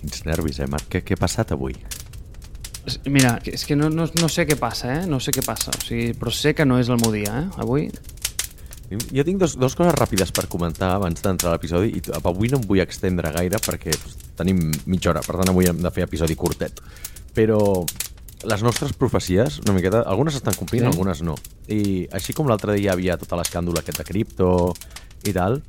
Quins nervis, eh, Marc? Què, què ha passat avui? Mira, és que no, no, no sé què passa, eh? No sé què passa. O sigui, però sé que no és el meu dia, eh? Avui... Jo tinc dos, dos coses ràpides per comentar abans d'entrar a l'episodi i avui no em vull extendre gaire perquè pues, tenim mitja hora, per tant avui hem de fer episodi curtet. Però les nostres profecies, una miqueta, algunes estan complint, sí. algunes no. I així com l'altre dia havia tota l'escàndol aquest de cripto i tal,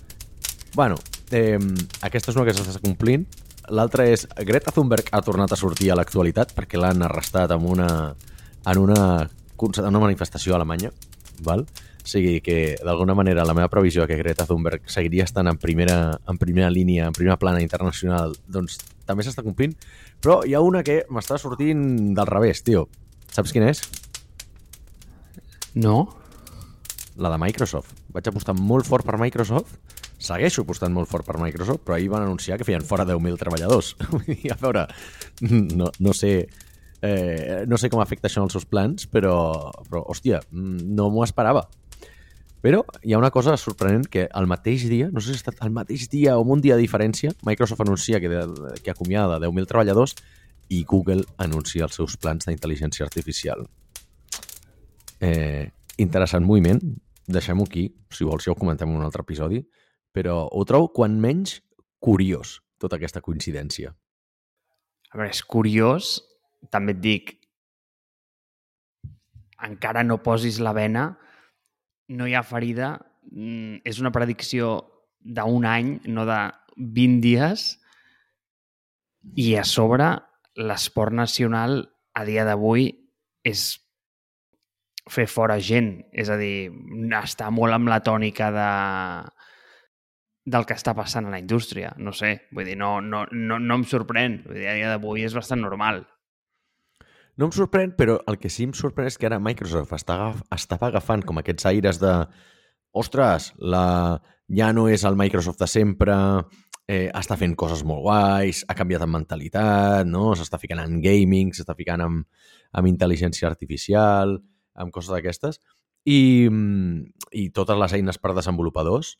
bueno, eh, aquesta és una que s'està complint, L'altre és Greta Thunberg ha tornat a sortir a l'actualitat perquè l'han arrestat en una, en una, en una manifestació a Alemanya. Val? O sigui que, d'alguna manera, la meva previsió que Greta Thunberg seguiria estant en primera, en primera línia, en primera plana internacional, doncs també s'està complint. Però hi ha una que m'està sortint del revés, tio. Saps quina és? No. La de Microsoft. Vaig apostar molt fort per Microsoft segueixo apostant molt fort per Microsoft, però ahir van anunciar que feien fora 10.000 treballadors. A veure, no, no sé eh, no sé com afecta això als seus plans, però, però hòstia, no m'ho esperava. Però hi ha una cosa sorprenent que al mateix dia, no sé si ha estat al mateix dia o un dia de diferència, Microsoft anuncia que, de, que acomiada 10.000 treballadors i Google anuncia els seus plans d'intel·ligència artificial. Eh, interessant moviment, deixem-ho aquí, si vols ja ho comentem en un altre episodi, però ho trobo, quan menys, curiós, tota aquesta coincidència. A veure, és curiós, també et dic, encara no posis la vena, no hi ha ferida, mm, és una predicció d'un any, no de 20 dies, i a sobre l'esport nacional a dia d'avui és fer fora gent, és a dir, està molt amb la tònica de del que està passant a la indústria. No sé, vull dir, no, no, no, no em sorprèn. Vull dir, a dia d'avui és bastant normal. No em sorprèn, però el que sí em sorprèn és que ara Microsoft està, estava agafant com aquests aires de ostres, la... ja no és el Microsoft de sempre, eh, està fent coses molt guais, ha canviat en mentalitat, no? s'està ficant en gaming, s'està ficant en, en intel·ligència artificial, amb coses d'aquestes, i, i totes les eines per desenvolupadors,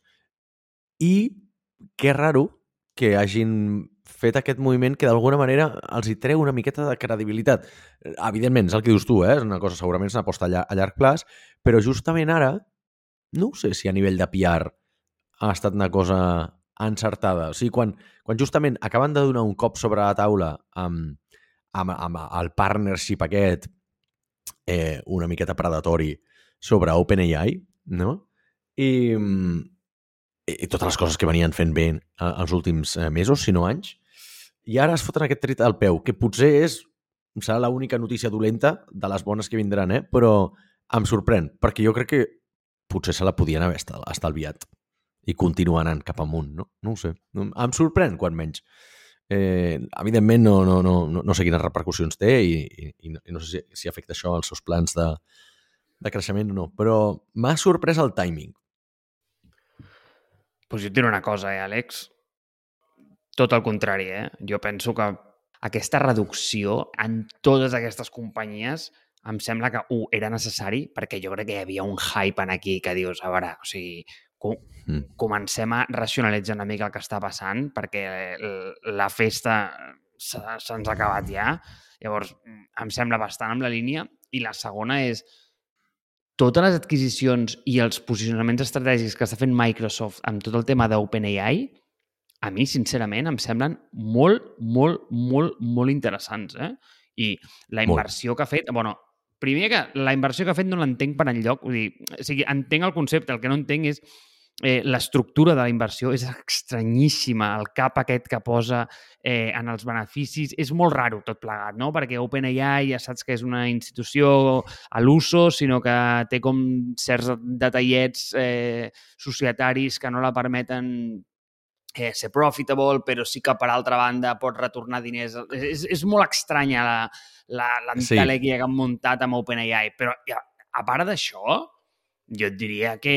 i que raro que hagin fet aquest moviment que d'alguna manera els hi treu una miqueta de credibilitat. Evidentment, és el que dius tu, eh? és una cosa, segurament és una aposta a, llarg plaç, però justament ara, no sé si a nivell de PR ha estat una cosa encertada. O sigui, quan, quan justament acaben de donar un cop sobre la taula amb, amb, amb el partnership aquest eh, una miqueta predatori sobre OpenAI, no? I, i totes les coses que venien fent bé eh, els últims eh, mesos, si no anys, i ara es foten aquest tret al peu, que potser és serà l'única notícia dolenta de les bones que vindran, eh? però em sorprèn, perquè jo crec que potser se la podien haver estalviat i continuar anant cap amunt, no? No ho sé. Em sorprèn, quan menys. Eh, evidentment, no, no, no, no sé quines repercussions té i, i, i no sé si, si afecta això als seus plans de, de creixement o no, però m'ha sorprès el timing pues jo et diré una cosa, eh, Àlex? Tot el contrari, eh? Jo penso que aquesta reducció en totes aquestes companyies em sembla que, un, era necessari perquè jo crec que hi havia un hype en aquí que dius, a veure, o sigui, com, mm. comencem a racionalitzar una mica el que està passant perquè la festa se'ns ha acabat ja. Llavors, em sembla bastant amb la línia. I la segona és, totes les adquisicions i els posicionaments estratègics que està fent Microsoft amb tot el tema d'OpenAI, a mi, sincerament, em semblen molt, molt, molt, molt interessants. Eh? I la inversió molt. que ha fet... bueno, primer que la inversió que ha fet no l'entenc per enlloc. Vull dir, o sigui, entenc el concepte, el que no entenc és eh, l'estructura de la inversió és estranyíssima, el cap aquest que posa eh, en els beneficis, és molt raro tot plegat, no? Perquè OpenAI ja saps que és una institució a l'uso, sinó que té com certs detallets eh, societaris que no la permeten eh, ser profitable, però sí que per altra banda pot retornar diners. És, és molt estranya la, la, la sí. que han muntat amb OpenAI, però a part d'això, jo et diria que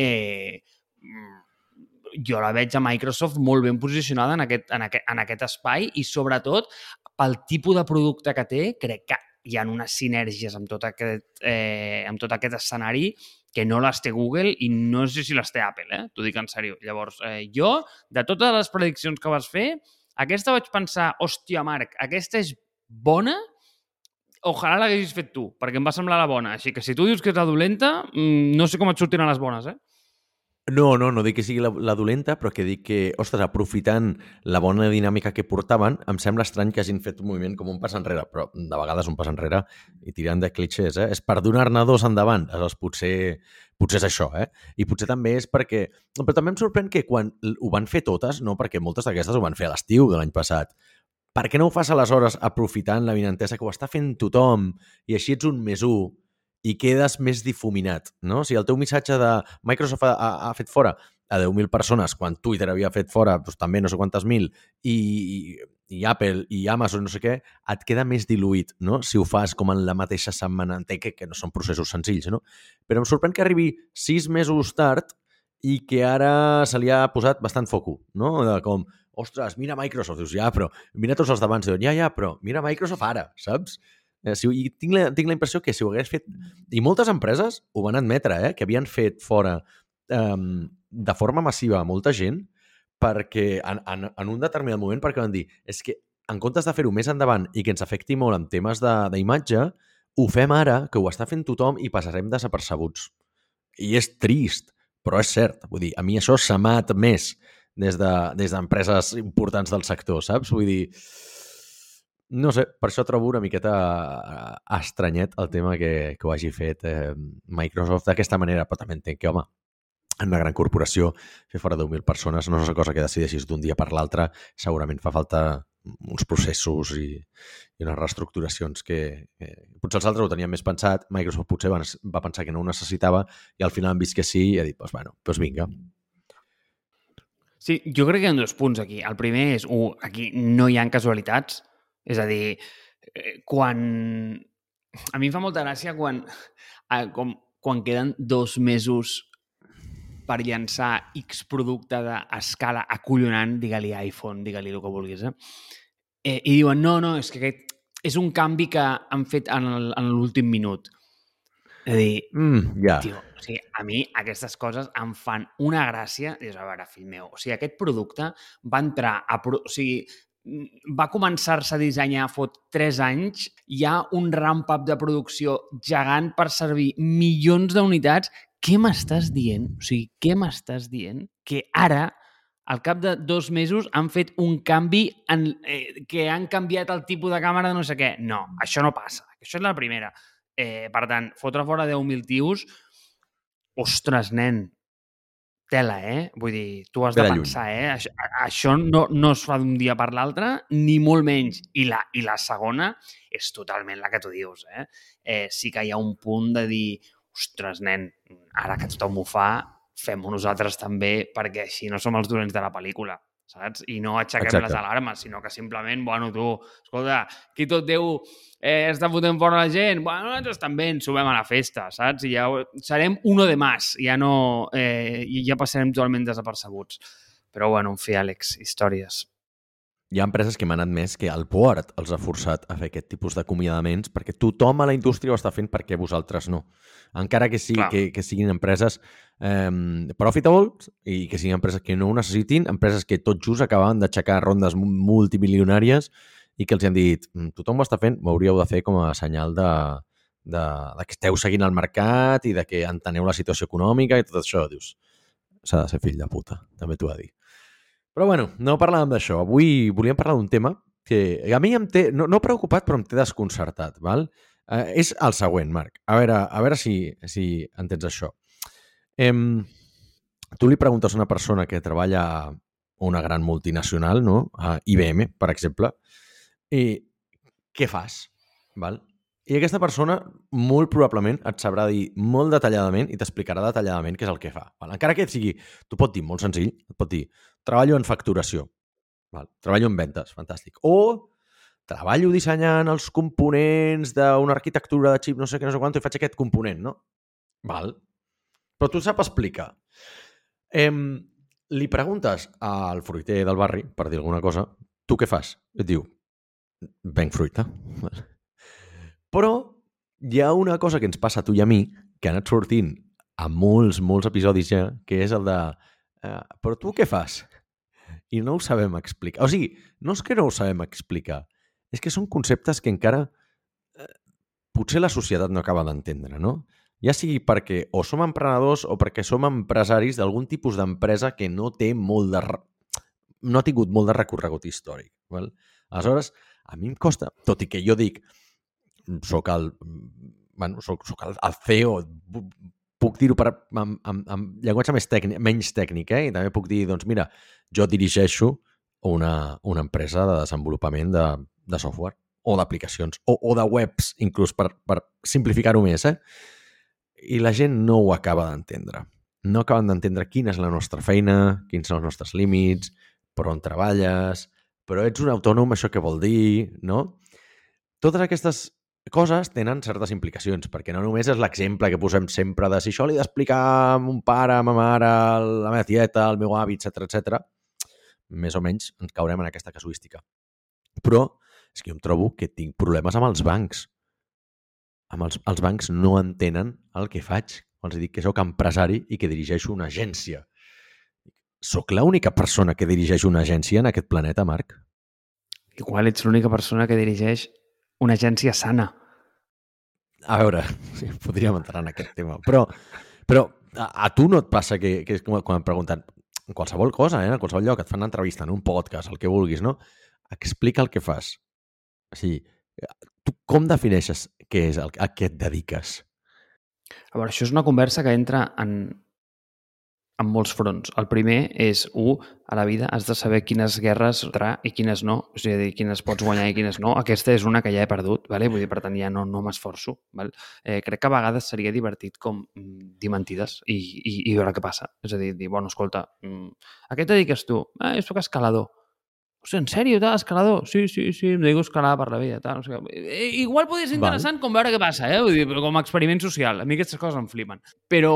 jo la veig a Microsoft molt ben posicionada en aquest, en aquest, en aquest espai i sobretot pel tipus de producte que té, crec que hi ha unes sinergies amb tot aquest, eh, amb tot aquest escenari que no les té Google i no sé si les té Apple, eh? t'ho dic en sèrio. Llavors, eh, jo, de totes les prediccions que vas fer, Aquesta vaig pensar, hòstia, Marc, aquesta és bona, ojalà l'haguessis fet tu, perquè em va semblar la bona. Així que si tu dius que és la dolenta, mm, no sé com et sortiran les bones, eh? No, no, no dic que sigui la, la dolenta, però que dic que, ostres, aprofitant la bona dinàmica que portaven, em sembla estrany que hagin fet un moviment com un pas enrere, però de vegades un pas enrere i tirant de clichés, eh? És per donar-ne dos endavant. Aleshores, potser, potser és això, eh? I potser també és perquè... Però també em sorprèn que quan ho van fer totes, no perquè moltes d'aquestes ho van fer a l'estiu de l'any passat, per què no ho fas aleshores aprofitant la vinentesa que ho està fent tothom i així ets un més un i quedes més difuminat, no? Si el teu missatge de Microsoft ha, ha, ha fet fora a 10.000 persones quan Twitter havia fet fora doncs, també no sé quantes mil i, i Apple i Amazon no sé què, et queda més diluït, no? Si ho fas com en la mateixa setmana, entenc que, que no són processos senzills, no? Però em sorprèn que arribi sis mesos tard i que ara se li ha posat bastant foco, no? De com, ostres, mira Microsoft, dius, ja, però mira tots els d'abans, diuen, ja, ja, però mira Microsoft ara, saps? Eh, si, I tinc la, tinc la impressió que si ho hagués fet... I moltes empreses ho van admetre, eh, que havien fet fora um, de forma massiva molta gent perquè en, en, en un determinat moment perquè van dir és que en comptes de fer-ho més endavant i que ens afecti molt en temes d'imatge, ho fem ara, que ho està fent tothom i passarem desapercebuts. I és trist, però és cert. Vull dir, a mi això s'ha mat més des d'empreses de, des importants del sector, saps? Vull dir, no sé, per això trobo una miqueta eh, estranyet el tema que, que ho hagi fet eh, Microsoft d'aquesta manera, però també entenc que, home, en una gran corporació, fer fora 10.000 persones no és una cosa que decideixis d'un dia per l'altre, segurament fa falta uns processos i, i unes reestructuracions que, que potser els altres ho tenien més pensat, Microsoft potser va, va pensar que no ho necessitava i al final han vist que sí i ha dit, doncs bueno, doncs vinga. Sí, jo crec que hi ha dos punts aquí. El primer és, uh, aquí no hi han casualitats, és a dir, eh, quan... A mi em fa molta gràcia quan, eh, com, quan queden dos mesos per llançar X producte d'escala acollonant, digue-li iPhone, digue-li el que vulguis, eh? eh? I diuen, no, no, és que aquest és un canvi que han fet en l'últim minut. És a dir, mm, yeah. tio, o sigui, a mi aquestes coses em fan una gràcia. Dius, a veure, fill meu, o sigui, aquest producte va entrar a... O sigui, va començar-se a dissenyar fot 3 anys, hi ha un ramp-up de producció gegant per servir milions d'unitats. Què m'estàs dient? O sigui, què m'estàs dient? Que ara, al cap de dos mesos, han fet un canvi en, eh, que han canviat el tipus de càmera de no sé què. No, això no passa. Això és la primera. Eh, per tant, fotre fora 10.000 tios, ostres, nen, tela, eh? Vull dir, tu has de, de pensar, lluny. eh? Això, això no, no es fa d'un dia per l'altre, ni molt menys. I la, I la segona és totalment la que tu dius, eh? eh sí que hi ha un punt de dir, ostres, nen, ara que tothom ho fa, fem-ho nosaltres també, perquè així no som els dolents de la pel·lícula saps? I no aixequem Exacte. les alarmes, sinó que simplement, bueno, tu, escolta, aquí tot Déu eh, està fotent fora la gent, bueno, nosaltres també ens subem a la festa, saps? I ja serem uno de más, ja no... Eh, ja passarem totalment desapercebuts. Però, bueno, en fi, Àlex, històries hi ha empreses que m'han admès que el board els ha forçat a fer aquest tipus d'acomiadaments perquè tothom a la indústria ho està fent perquè vosaltres no. Encara que, sigui, que, que siguin empreses eh, profitables i que siguin empreses que no ho necessitin, empreses que tot just acabaven d'aixecar rondes multimilionàries i que els han dit mm, tothom ho està fent, ho hauríeu de fer com a senyal de, de, de que esteu seguint el mercat i de que enteneu la situació econòmica i tot això. Dius, s'ha de ser fill de puta, també t'ho ha dit. Però bueno, no parlàvem d'això. Avui volíem parlar d'un tema que a mi em té, no, no preocupat, però em té desconcertat. Val? Eh, és el següent, Marc. A veure, a veure si, si entens això. Em, tu li preguntes a una persona que treballa a una gran multinacional, no? a IBM, per exemple, i què fas? Val? I aquesta persona molt probablement et sabrà dir molt detalladament i t'explicarà detalladament què és el que fa. Val? Encara que sigui, tu pot dir molt senzill, et pot dir treballo en facturació, val? treballo en ventes, fantàstic. O treballo dissenyant els components d'una arquitectura de xip, no sé què, no sé quant, i faig aquest component, no? Val? Però tu sap explicar. Em, li preguntes al fruiter del barri, per dir alguna cosa, tu què fas? Et diu, venc fruita. Però hi ha una cosa que ens passa a tu i a mi, que ha anat sortint a molts, molts episodis ja, que és el de... Uh, però tu què fas? i no ho sabem explicar. O sigui, no és que no ho sabem explicar, és que són conceptes que encara eh, potser la societat no acaba d'entendre, no? Ja sigui perquè o som emprenedors o perquè som empresaris d'algun tipus d'empresa que no té molt de... no ha tingut molt de recorregut històric. Val? Aleshores, a mi em costa, tot i que jo dic, soc el, bueno, soc, soc el, el CEO, puc dir-ho amb, amb, amb llenguatge més tècnic, menys tècnic, eh? i també puc dir, doncs mira, jo dirigeixo una, una empresa de desenvolupament de, de software o d'aplicacions, o, o de webs, inclús per, per simplificar-ho més, eh? I la gent no ho acaba d'entendre. No acaben d'entendre quina és la nostra feina, quins són els nostres límits, per on treballes, però ets un autònom, això què vol dir, no? Totes aquestes coses tenen certes implicacions, perquè no només és l'exemple que posem sempre de si això li he d'explicar a mon pare, a ma mare, a la meva tieta, al meu avi, etc etc. més o menys ens caurem en aquesta casuística. Però és que jo em trobo que tinc problemes amb els bancs. Amb els, els bancs no entenen el que faig. Els dic que sóc empresari i que dirigeixo una agència. Sóc l'única persona que dirigeix una agència en aquest planeta, Marc? Igual ets l'única persona que dirigeix una agència sana. A veure, sí, podríem entrar en aquest tema, però, però a, a tu no et passa que, que és com quan em pregunten en qualsevol cosa, eh? en qualsevol lloc, et fan una entrevista en un podcast, el que vulguis, no? Explica el que fas. O sigui, tu com defineixes què és el, a què et dediques? A veure, això és una conversa que entra en, en molts fronts. El primer és, un, a la vida has de saber quines guerres entrar i quines no, o sigui, quines pots guanyar i quines no. Aquesta és una que ja he perdut, vale? vull dir, per tant, ja no, no m'esforço. Val? Eh, crec que a vegades seria divertit com mm, dir mentides i, i, i veure què passa. És a dir, dir, bueno, escolta, mm, a què et dediques tu? Ah, jo soc escalador. O sigui, en sèrio, tal, escalador? Sí, sí, sí, em dedico a escalar per la vida. Tal, no sé eh, igual podria ser interessant Val. com veure què passa, eh? Vull dir, com a experiment social. A mi aquestes coses em flipen. Però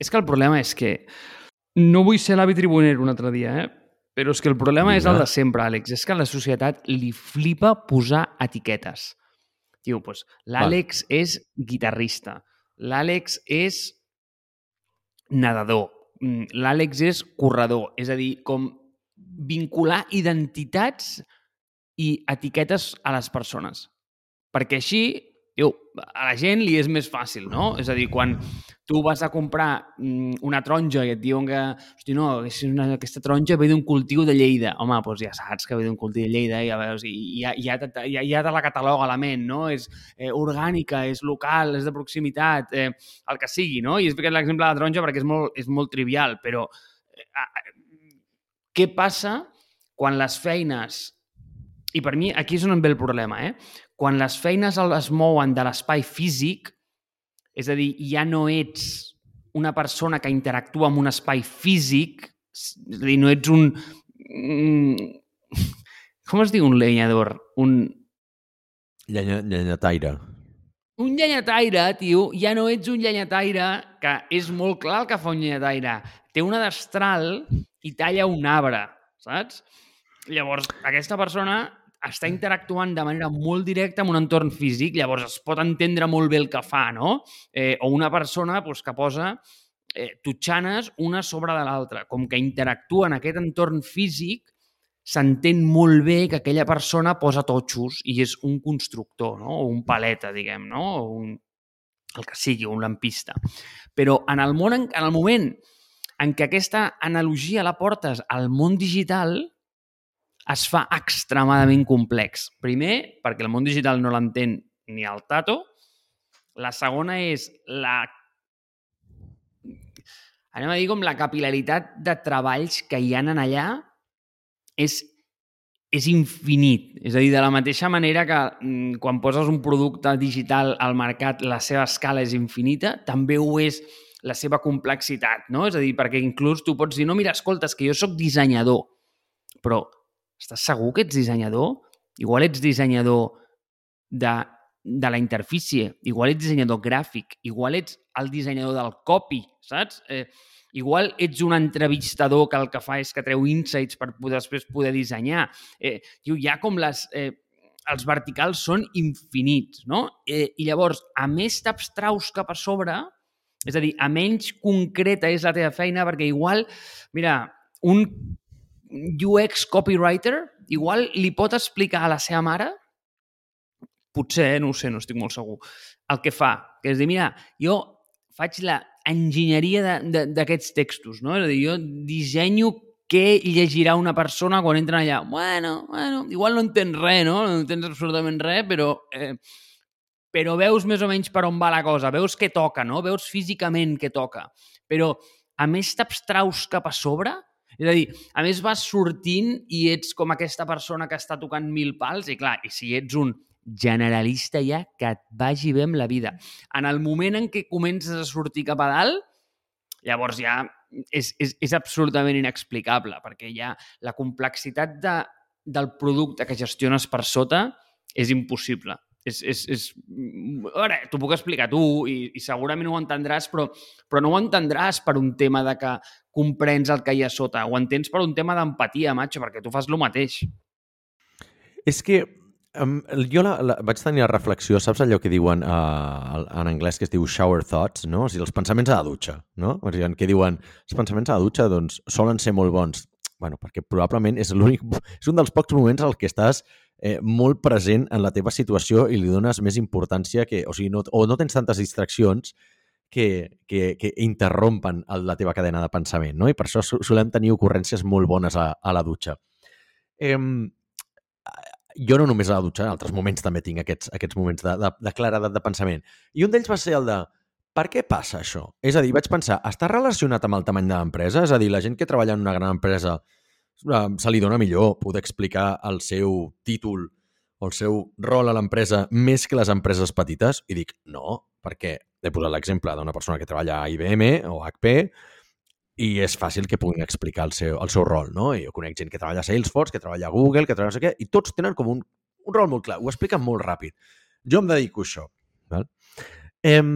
és que el problema és que no vull ser l'avi tribuner un altre dia, eh? Però és que el problema Vinga. és el de sempre, Àlex. És que a la societat li flipa posar etiquetes. Diu, doncs, l'Àlex és guitarrista, l'Àlex és nedador, mm, l'Àlex és corredor. És a dir, com vincular identitats i etiquetes a les persones. Perquè així a la gent li és més fàcil, no? És a dir, quan tu vas a comprar mm, una taronja i et diuen que, hosti, no, una, aquesta taronja ve d'un cultiu de Lleida. Home, doncs ja saps que ve d'un cultiu de Lleida i ja veus, i ja, ja, ja, ja te la cataloga la ment, no? És eh, orgànica, és local, és de proximitat, eh, el que sigui, no? I és l'exemple de la taronja perquè és molt, és molt trivial, però eh, què passa quan les feines i per mi aquí és on em ve el problema, eh? Quan les feines es mouen de l'espai físic, és a dir, ja no ets una persona que interactua amb un espai físic, és a dir, no ets un... Com es diu un lenyador? Un... Llenya, llenyataire. Un llenyataire, tio, ja no ets un llenyataire que és molt clar el que fa un llenyataire. Té una destral i talla un arbre, saps? Llavors, aquesta persona està interactuant de manera molt directa amb un entorn físic, llavors es pot entendre molt bé el que fa, no? Eh, o una persona doncs, que posa eh, tutxanes una sobre de l'altra. Com que interactua en aquest entorn físic, s'entén molt bé que aquella persona posa totxos i és un constructor, no? o un paleta, diguem, no? o un, el que sigui, un lampista. Però en el, món, en el moment en què aquesta analogia la portes al món digital, es fa extremadament complex. Primer, perquè el món digital no l'entén ni el tato. La segona és la... Anem a dir com la capilaritat de treballs que hi han en allà és, és infinit. És a dir, de la mateixa manera que mm, quan poses un producte digital al mercat la seva escala és infinita, també ho és la seva complexitat, no? És a dir, perquè inclús tu pots dir, no, mira, escolta, és que jo sóc dissenyador, però Estàs segur que ets dissenyador? Igual ets dissenyador de, de la interfície, igual ets dissenyador gràfic, igual ets el dissenyador del copy, saps? Eh, igual ets un entrevistador que el que fa és que treu insights per poder, després poder dissenyar. Eh, diu, ja com les... Eh, els verticals són infinits, no? Eh, I llavors, a més t'abstraus cap a sobre, és a dir, a menys concreta és la teva feina, perquè igual, mira, un UX copywriter, igual li pot explicar a la seva mare, potser, no ho sé, no estic molt segur, el que fa, que és dir, mira, jo faig la enginyeria d'aquests textos, no? És a dir, jo dissenyo què llegirà una persona quan entra allà. Bueno, bueno, igual no entens res, no? No entens absolutament res, però, eh, però veus més o menys per on va la cosa, veus què toca, no? Veus físicament què toca. Però, a més, t'abstraus cap a sobre és a dir, a més vas sortint i ets com aquesta persona que està tocant mil pals i clar, i si ets un generalista ja, que et vagi bé amb la vida. En el moment en què comences a sortir cap a dalt, llavors ja és, és, és absolutament inexplicable, perquè ja la complexitat de, del producte que gestiones per sota és impossible. És, és, és... A veure, t'ho puc explicar tu i, i segurament ho entendràs, però, però no ho entendràs per un tema de que comprens el que hi ha sota. Ho entens per un tema d'empatia, macho, perquè tu fas el mateix. És que um, jo la, la, vaig tenir la reflexió, saps allò que diuen uh, en anglès que es diu shower thoughts, no? O sigui, els pensaments a la dutxa, no? O sigui, que diuen, els pensaments a la dutxa, doncs, solen ser molt bons. bueno, perquè probablement és l'únic, és un dels pocs moments al que estàs eh, molt present en la teva situació i li dones més importància que, o sigui, no, o no tens tantes distraccions que, que, que interrompen la teva cadena de pensament, no? I per això solem tenir ocurrències molt bones a, a la dutxa. Eh, jo no només a la dutxa, en altres moments també tinc aquests, aquests moments de, de, de claredat de pensament. I un d'ells va ser el de per què passa això? És a dir, vaig pensar, està relacionat amb el tamany de l'empresa? És a dir, la gent que treballa en una gran empresa se li dona millor poder explicar el seu títol o el seu rol a l'empresa més que les empreses petites? I dic, no, perquè he posat l'exemple d'una persona que treballa a IBM o HP i és fàcil que puguin explicar el seu, el seu rol, no? I jo conec gent que treballa a Salesforce, que treballa a Google, que treballa no sé què, i tots tenen com un, un rol molt clar, ho expliquen molt ràpid. Jo em dedico a això. Val? Em,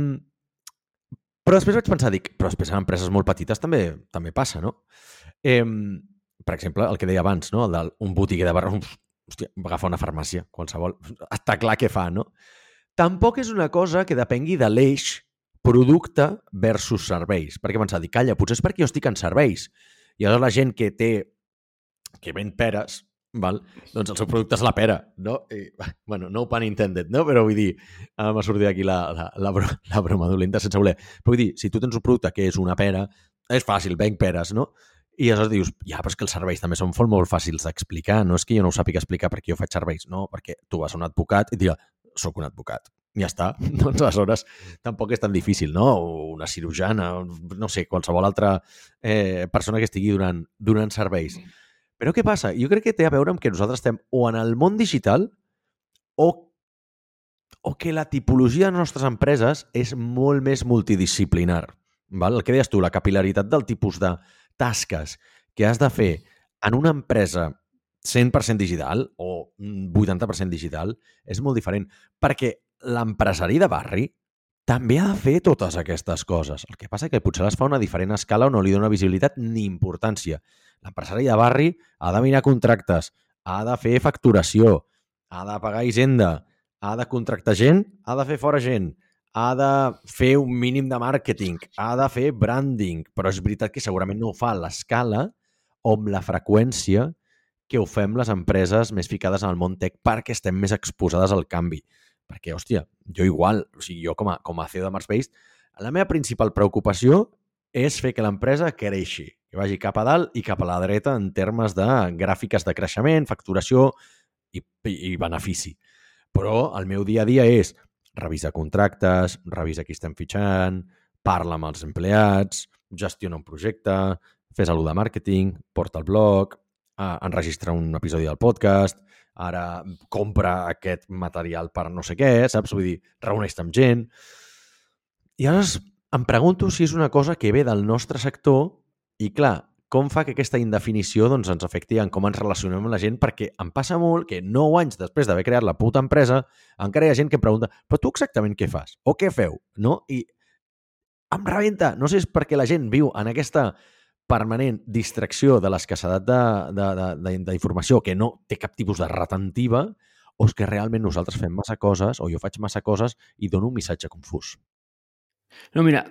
però després vaig pensar, dic, però després en empreses molt petites també també passa, no? Em, per exemple, el que deia abans, no? el d'un botiguer de barra, hòstia, va agafar una farmàcia, qualsevol, està clar què fa, no? Tampoc és una cosa que depengui de l'eix producte versus serveis. Perquè pensar, dic, calla, potser és perquè jo estic en serveis. I aleshores la gent que té, que ven peres, val? doncs el seu producte és la pera, no? I, bueno, no pun intended, no? Però vull dir, m'ha sortit aquí la, la, la, la broma dolenta sense voler. Però vull dir, si tu tens un producte que és una pera, és fàcil, venc peres, no? I aleshores dius, ja, però és que els serveis també són molt, molt fàcils d'explicar. No és que jo no ho sàpiga explicar perquè jo faig serveis, no, perquè tu vas a un advocat i et dirà, soc un advocat. Ja està. Doncs aleshores tampoc és tan difícil, no? O una cirurgiana, no sé, qualsevol altra eh, persona que estigui donant, donant serveis. Però què passa? Jo crec que té a veure amb que nosaltres estem o en el món digital o, o que la tipologia de les nostres empreses és molt més multidisciplinar. Val? El que deies tu, la capilaritat del tipus de tasques que has de fer en una empresa 100% digital o 80% digital és molt diferent, perquè l'empresari de barri també ha de fer totes aquestes coses. El que passa que potser les fa a una diferent escala o no li dona visibilitat ni importància. L'empresari de barri ha de mirar contractes, ha de fer facturació, ha de pagar hisenda, ha de contractar gent, ha de fer fora gent, ha de fer un mínim de màrqueting, ha de fer branding, però és veritat que segurament no ho fa a l'escala o amb la freqüència que ho fem les empreses més ficades en el món tech perquè estem més exposades al canvi. Perquè, hòstia, jo igual, o sigui, jo com a, com a CEO de Marsbase, la meva principal preocupació és fer que l'empresa creixi, que vagi cap a dalt i cap a la dreta en termes de gràfiques de creixement, facturació i, i, benefici. Però el meu dia a dia és revisa contractes, revisa qui estem fitxant, parla amb els empleats, gestiona un projecte, fes alguna de màrqueting, porta el blog, eh, enregistra un episodi del podcast, ara compra aquest material per no sé què, saps? Vull dir, reuneix amb gent. I llavors em pregunto si és una cosa que ve del nostre sector i, clar, com fa que aquesta indefinició doncs, ens afecti en com ens relacionem amb la gent, perquè em passa molt que 9 anys després d'haver creat la puta empresa, encara hi ha gent que em pregunta però tu exactament què fas? O què feu? No? I em rebenta. No sé si és perquè la gent viu en aquesta permanent distracció de l'escassedat d'informació que no té cap tipus de retentiva o és que realment nosaltres fem massa coses o jo faig massa coses i dono un missatge confús. No, mira,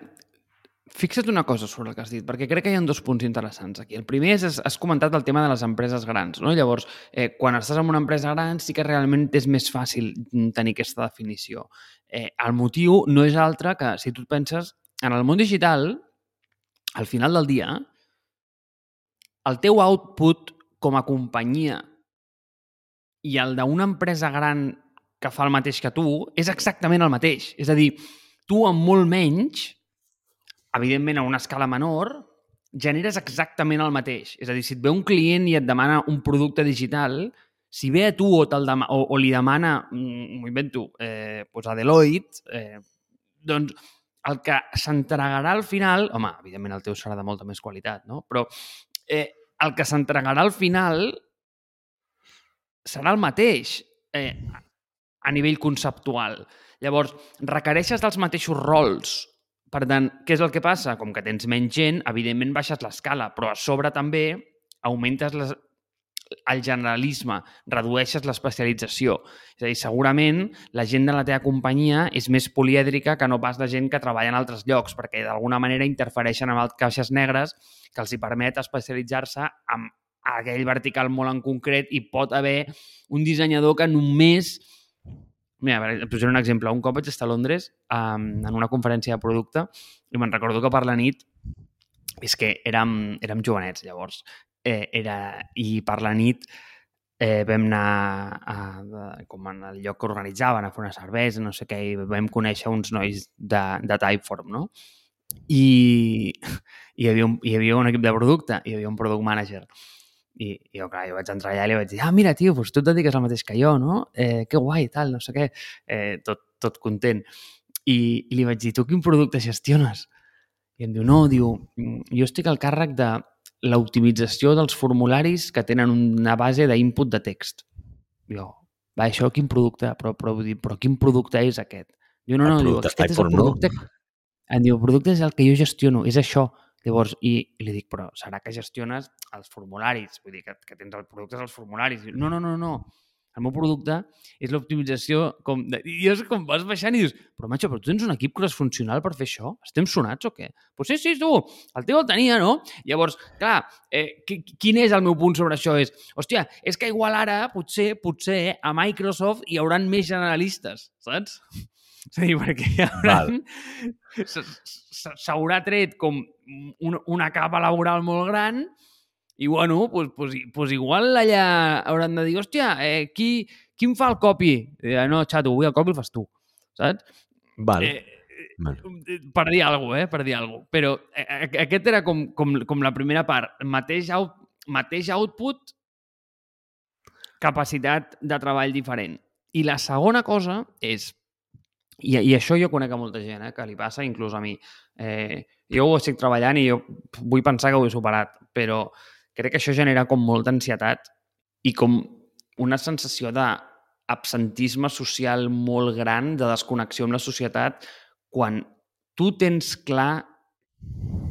Fixa't una cosa sobre el que has dit, perquè crec que hi ha dos punts interessants aquí. El primer és, has comentat el tema de les empreses grans, no? Llavors, eh, quan estàs en una empresa gran sí que realment és més fàcil tenir aquesta definició. Eh, el motiu no és altre que, si tu penses, en el món digital, al final del dia, el teu output com a companyia i el d'una empresa gran que fa el mateix que tu és exactament el mateix. És a dir, tu amb molt menys evidentment a una escala menor, generes exactament el mateix. És a dir, si et ve un client i et demana un producte digital, si ve a tu o, demà, o, o li demana, mm, m'ho invento, eh, pues a Deloitte, eh, doncs el que s'entregarà al final, home, evidentment el teu serà de molta més qualitat, no? però eh, el que s'entregarà al final serà el mateix eh, a nivell conceptual. Llavors, requereixes dels mateixos rols per tant, què és el que passa? Com que tens menys gent, evidentment baixes l'escala, però a sobre també augmentes les, el generalisme, redueixes l'especialització. És a dir, segurament la gent de la teva companyia és més polièdrica que no pas de gent que treballa en altres llocs, perquè d'alguna manera interfereixen amb els caixes negres que els hi permet especialitzar-se en aquell vertical molt en concret i pot haver un dissenyador que només Mira, per posaré un exemple. Un cop vaig estar a Londres um, en una conferència de producte i me'n recordo que per la nit, és que érem, érem jovenets llavors, eh, era, i per la nit eh, vam anar a, a, com en el lloc que organitzaven a fer una cervesa, no sé què, i vam conèixer uns nois de, de Typeform, no? I, i hi, havia un, hi havia un equip de producte, hi havia un product manager i, i jo, clar, jo vaig entrar allà i li vaig dir, ah, mira, tio, doncs tu et dediques al mateix que jo, no? Eh, que guai, tal, no sé què. Eh, tot, tot content. I, I li vaig dir, tu quin producte gestiones? I em diu, no, diu, mm, jo estic al càrrec de l'optimització dels formularis que tenen una base d'input de text. Jo, va, això quin producte? Però, però, però, però quin producte és aquest? Diu, no, no, diu, aquest és el producte... No? Em diu, el producte és el que jo gestiono, és això. Llavors, i, i li dic, però serà que gestiones els formularis? Vull dir, que, que tens el producte als formularis. No, no, no, no. El meu producte és l'optimització com... De... I és com vas baixant i dius, però, macho, però tu tens un equip cross-funcional per fer això? Estem sonats o què? Pues sí, sí, tu, el teu el tenia, no? Llavors, clar, eh, quin és el meu punt sobre això? És, hòstia, és que igual ara, potser, potser, a Microsoft hi hauran més generalistes, saps? És a dir, perquè hi haurà... S'haurà tret com una capa laboral molt gran i, bueno, pues, pues, pues igual allà hauran de dir, hòstia, eh, qui, qui em fa el copy? Eh, no, xato, avui el copy el fas tu, saps? Val. Eh, Val. Eh, per dir alguna cosa, eh? Per dir alguna cosa. Però eh, aquest era com, com, com la primera part. Mateix, out, mateix output, capacitat de treball diferent. I la segona cosa és i, I això jo conec a molta gent, eh, que li passa, inclús a mi. Eh, jo ho estic treballant i jo vull pensar que ho he superat, però crec que això genera com molta ansietat i com una sensació d'absentisme social molt gran, de desconnexió amb la societat, quan tu tens clar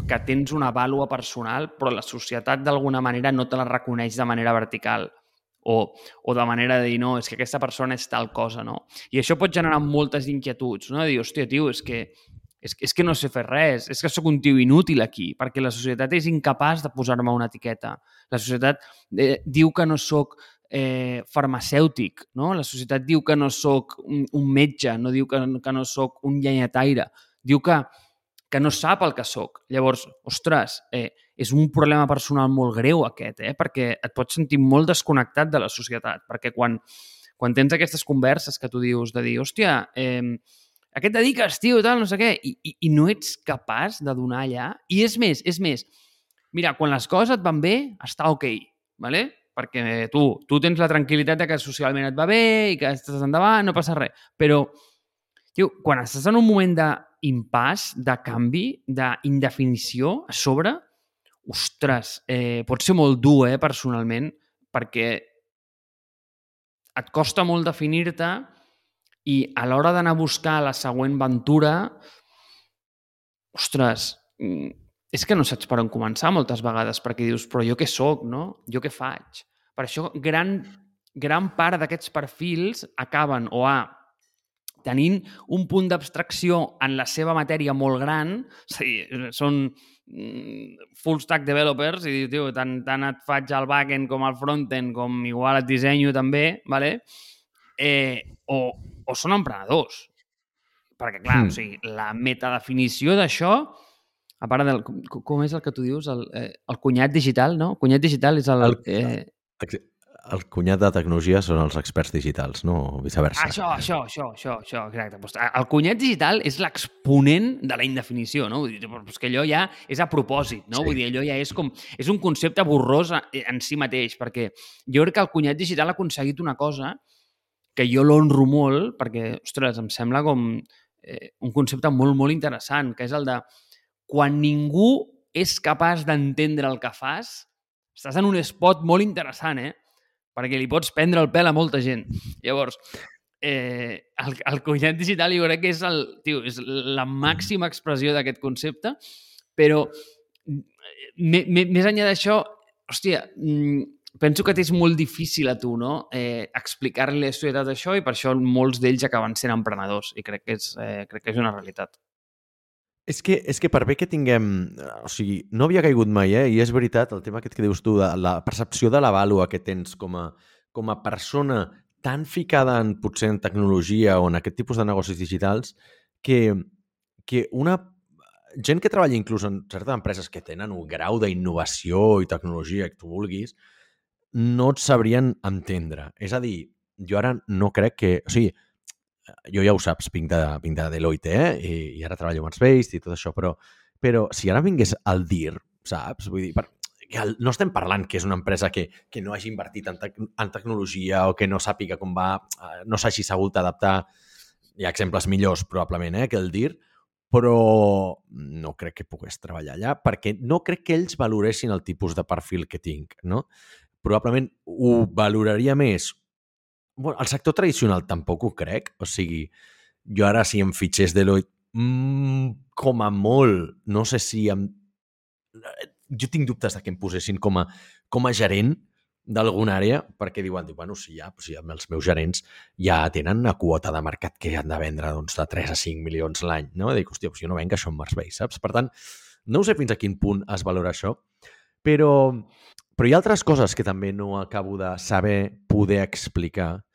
que tens una vàlua personal, però la societat d'alguna manera no te la reconeix de manera vertical o, o de manera de dir, no, és que aquesta persona és tal cosa, no? I això pot generar moltes inquietuds, no? De dir, hòstia, tio, és que, és, és que no sé fer res, és que sóc un tio inútil aquí, perquè la societat és incapaç de posar-me una etiqueta. La societat eh, diu que no sóc eh, farmacèutic, no? La societat diu que no sóc un, un metge, no diu que, que no sóc un llenyataire, diu que, que no sap el que sóc. Llavors, ostres, eh, és un problema personal molt greu aquest, eh? perquè et pots sentir molt desconnectat de la societat, perquè quan, quan tens aquestes converses que tu dius de dir, hòstia, eh, a què et dediques, tio, tal, no sé què, i, i, i no ets capaç de donar allà, i és més, és més, mira, quan les coses et van bé, està ok, ¿vale? perquè tu, tu tens la tranquil·litat de que socialment et va bé i que estàs endavant, no passa res, però tio, quan estàs en un moment d'impàs, de canvi, d'indefinició a sobre, ostres, eh, pot ser molt dur, eh, personalment, perquè et costa molt definir-te i a l'hora d'anar a buscar la següent ventura, ostres, mm, és que no saps per on començar moltes vegades, perquè dius, però jo què sóc, no? Jo què faig? Per això gran, gran part d'aquests perfils acaben o a tenint un punt d'abstracció en la seva matèria molt gran, és a dir, són mm, full stack developers i diu, tio, tant, tant et faig el backend com el frontend com igual et dissenyo també, vale? eh, o, o són emprenedors. Perquè, clar, mm. o sigui, la metadefinició d'això, a part del... Com, com és el que tu dius? El, eh, el cunyat digital, no? El cunyat digital és el... el eh, el cunyat de tecnologia són els experts digitals, no? O viceversa. Això, això, això, això, això, exacte. Pues, el cunyat digital és l'exponent de la indefinició, no? Vull dir, pues que allò ja és a propòsit, no? Sí. Vull dir, allò ja és com... És un concepte borrós en si mateix, perquè jo crec que el cunyat digital ha aconseguit una cosa que jo l'honro molt, perquè, ostres, em sembla com eh, un concepte molt, molt interessant, que és el de quan ningú és capaç d'entendre el que fas, estàs en un spot molt interessant, eh? Perquè li pots prendre el pèl a molta gent. Llavors, eh, el, el cunyat digital jo crec que és, el, tio, és la màxima expressió d'aquest concepte, però més enllà d'això, hòstia, mm, penso que és molt difícil a tu no? eh, explicar-li a la societat això i per això molts d'ells acaben sent emprenedors i crec que és, eh, crec que és una realitat. És que, és que per bé que tinguem... O sigui, no havia caigut mai, eh? I és veritat, el tema aquest que dius tu, de la percepció de la vàlua que tens com a, com a persona tan ficada en, potser en tecnologia o en aquest tipus de negocis digitals que, que una gent que treballa inclús en certes empreses que tenen un grau d'innovació i tecnologia que tu vulguis, no et sabrien entendre. És a dir, jo ara no crec que... O sigui, jo ja ho saps, vinc de, vinc de Deloitte, eh? I, i ara treballo amb Space i tot això, però, però si ara vingués al DIR, saps? Vull dir, per, el, no estem parlant que és una empresa que, que no hagi invertit en, tec, en tecnologia o que no sàpiga com va, eh, no s'hagi sabut adaptar. Hi ha exemples millors, probablement, eh, que el DIR, però no crec que pogués treballar allà perquè no crec que ells valoressin el tipus de perfil que tinc, no? probablement ho valoraria més. Bueno, el sector tradicional tampoc ho crec. O sigui, jo ara si em fitxés Deloitte, mmm, com a molt, no sé si em... Jo tinc dubtes de que em posessin com a, com a gerent d'alguna àrea, perquè diuen, bueno, si ja, si els meus gerents ja tenen una quota de mercat que han de vendre doncs, de 3 a 5 milions l'any, no? Dic, hòstia, doncs jo no venc això en Marsbay, saps? Per tant, no sé fins a quin punt es valora això, però però hi ha altres coses que també no acabo de saber poder explicar,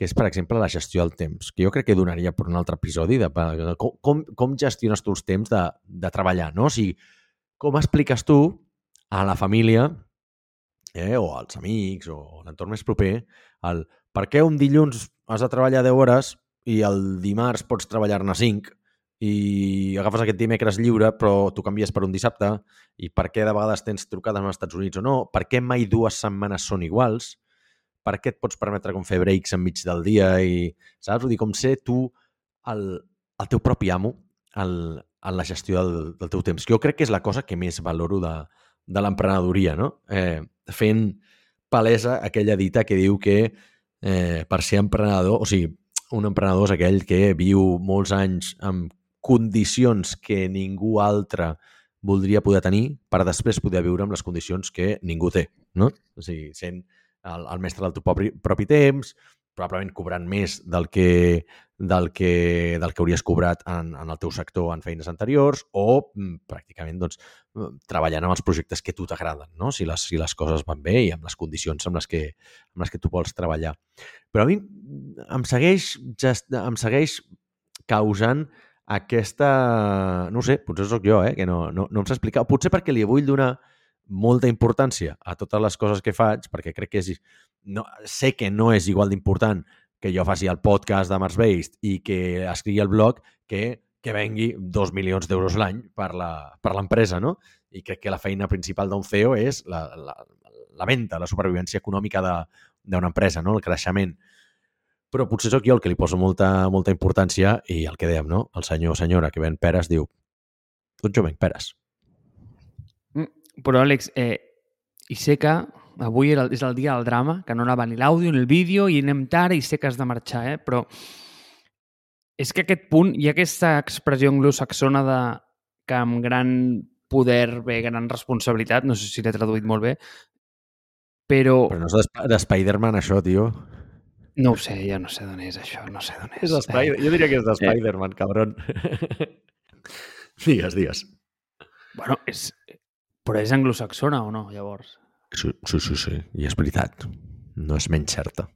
que és, per exemple, la gestió del temps, que jo crec que donaria per un altre episodi de, de com, com gestiones tu els temps de, de treballar, no? O sigui, com expliques tu a la família eh, o als amics o a l'entorn més proper el per què un dilluns has de treballar 10 hores i el dimarts pots treballar-ne 5 i agafes aquest dimecres lliure però tu canvies per un dissabte i per què de vegades tens trucades als Estats Units o no, per què mai dues setmanes són iguals, per què et pots permetre com fer breaks enmig del dia i, saps? Vull dir, com ser tu el, el teu propi amo el, en la gestió del, del teu temps. Jo crec que és la cosa que més valoro de, de l'emprenedoria, no? Eh, fent palesa aquella dita que diu que eh, per ser emprenedor, o sigui, un emprenedor és aquell que viu molts anys amb condicions que ningú altre voldria poder tenir per després poder viure amb les condicions que ningú té, no? O sigui, sent el, el mestre del teu propi, propi temps, probablement cobrant més del que, del que, del que hauries cobrat en, en el teu sector en feines anteriors o mm, pràcticament doncs, treballant amb els projectes que a tu t'agraden, no? si, les, si les coses van bé i amb les condicions amb les, que, amb les que tu vols treballar. Però a mi em segueix, just, em segueix causant aquesta... No sé, potser sóc jo, eh, que no, no, no em sé explicar. Potser perquè li vull donar molta importància a totes les coses que faig, perquè crec que és... No, sé que no és igual d'important que jo faci el podcast de Mars Based i que escrigui el blog que que vengui dos milions d'euros l'any per l'empresa, no? I crec que la feina principal d'un CEO és la, la, la venda, la supervivència econòmica d'una empresa, no? el creixement però potser sóc jo el que li poso molta, molta importància i el que dèiem, no? El senyor o senyora que ven peres diu tot jo venc peres. Però, Àlex, eh, i sé que avui era, és el dia del drama, que no anava ni l'àudio ni el vídeo i anem tard i sé que has de marxar, eh? però és que aquest punt, hi ha aquesta expressió anglosaxona de que amb gran poder ve gran responsabilitat, no sé si l'he traduït molt bé, però... Però no és de, de Spider-Man, això, tio. No ho sé, ja no sé d'on és això, no sé d'on és. És Spider... Jo diria que és de Spider-Man, cabron. digues, digues. Bueno, és... però és anglosaxona o no, llavors? Sí, sí, sí, sí. I és veritat. No és menys certa.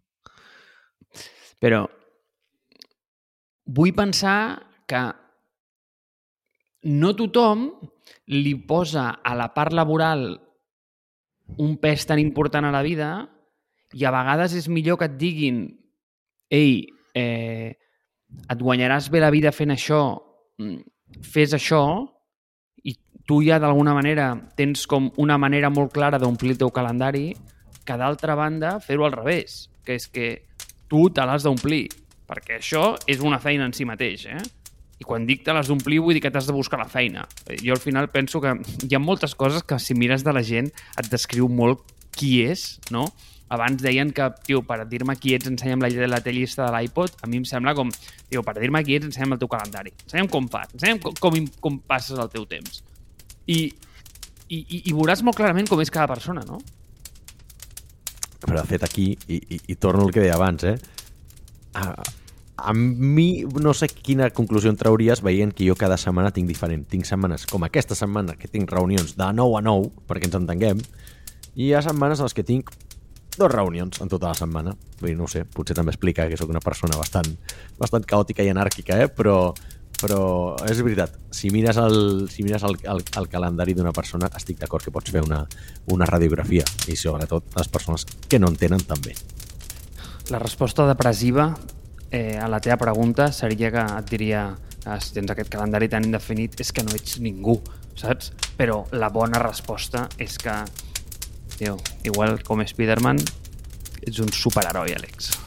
Però vull pensar que no tothom li posa a la part laboral un pes tan important a la vida i a vegades és millor que et diguin ei, eh, et guanyaràs bé la vida fent això, mm, fes això, tu ja d'alguna manera tens com una manera molt clara d'omplir el teu calendari, que d'altra banda fer-ho al revés, que és que tu te l'has d'omplir, perquè això és una feina en si mateix, eh? I quan dic te l'has d'omplir vull dir que t'has de buscar la feina. Jo al final penso que hi ha moltes coses que si mires de la gent et descriu molt qui és, no? abans deien que, tio, per dir-me qui ets ensenya'm la, la llista de l'iPod, a mi em sembla com, tio, per dir-me qui ets ensenya'm el teu calendari, ensenya'm com fas, ensenya'm com, com, com passes el teu temps. I, i, i, i veuràs molt clarament com és cada persona, no? Però de fet aquí, i, i, i torno al que deia abans, eh? A, a mi no sé quina conclusió en trauries veient que jo cada setmana tinc diferent. Tinc setmanes com aquesta setmana que tinc reunions de 9 a 9, perquè ens entenguem, i hi ha setmanes en les que tinc dos reunions en tota la setmana. Vull dir, no sé, potser també explica que sóc una persona bastant, bastant caòtica i anàrquica, eh? però, però és veritat, si mires el, si mires el, el, el calendari d'una persona, estic d'acord que pots fer una, una radiografia, i sobretot les persones que no en tenen també. La resposta depressiva eh, a la teva pregunta seria que et diria que si tens aquest calendari tan indefinit és que no ets ningú, saps? Però la bona resposta és que Tio, igual com Spider-Man, ets un superheroi, Àlex.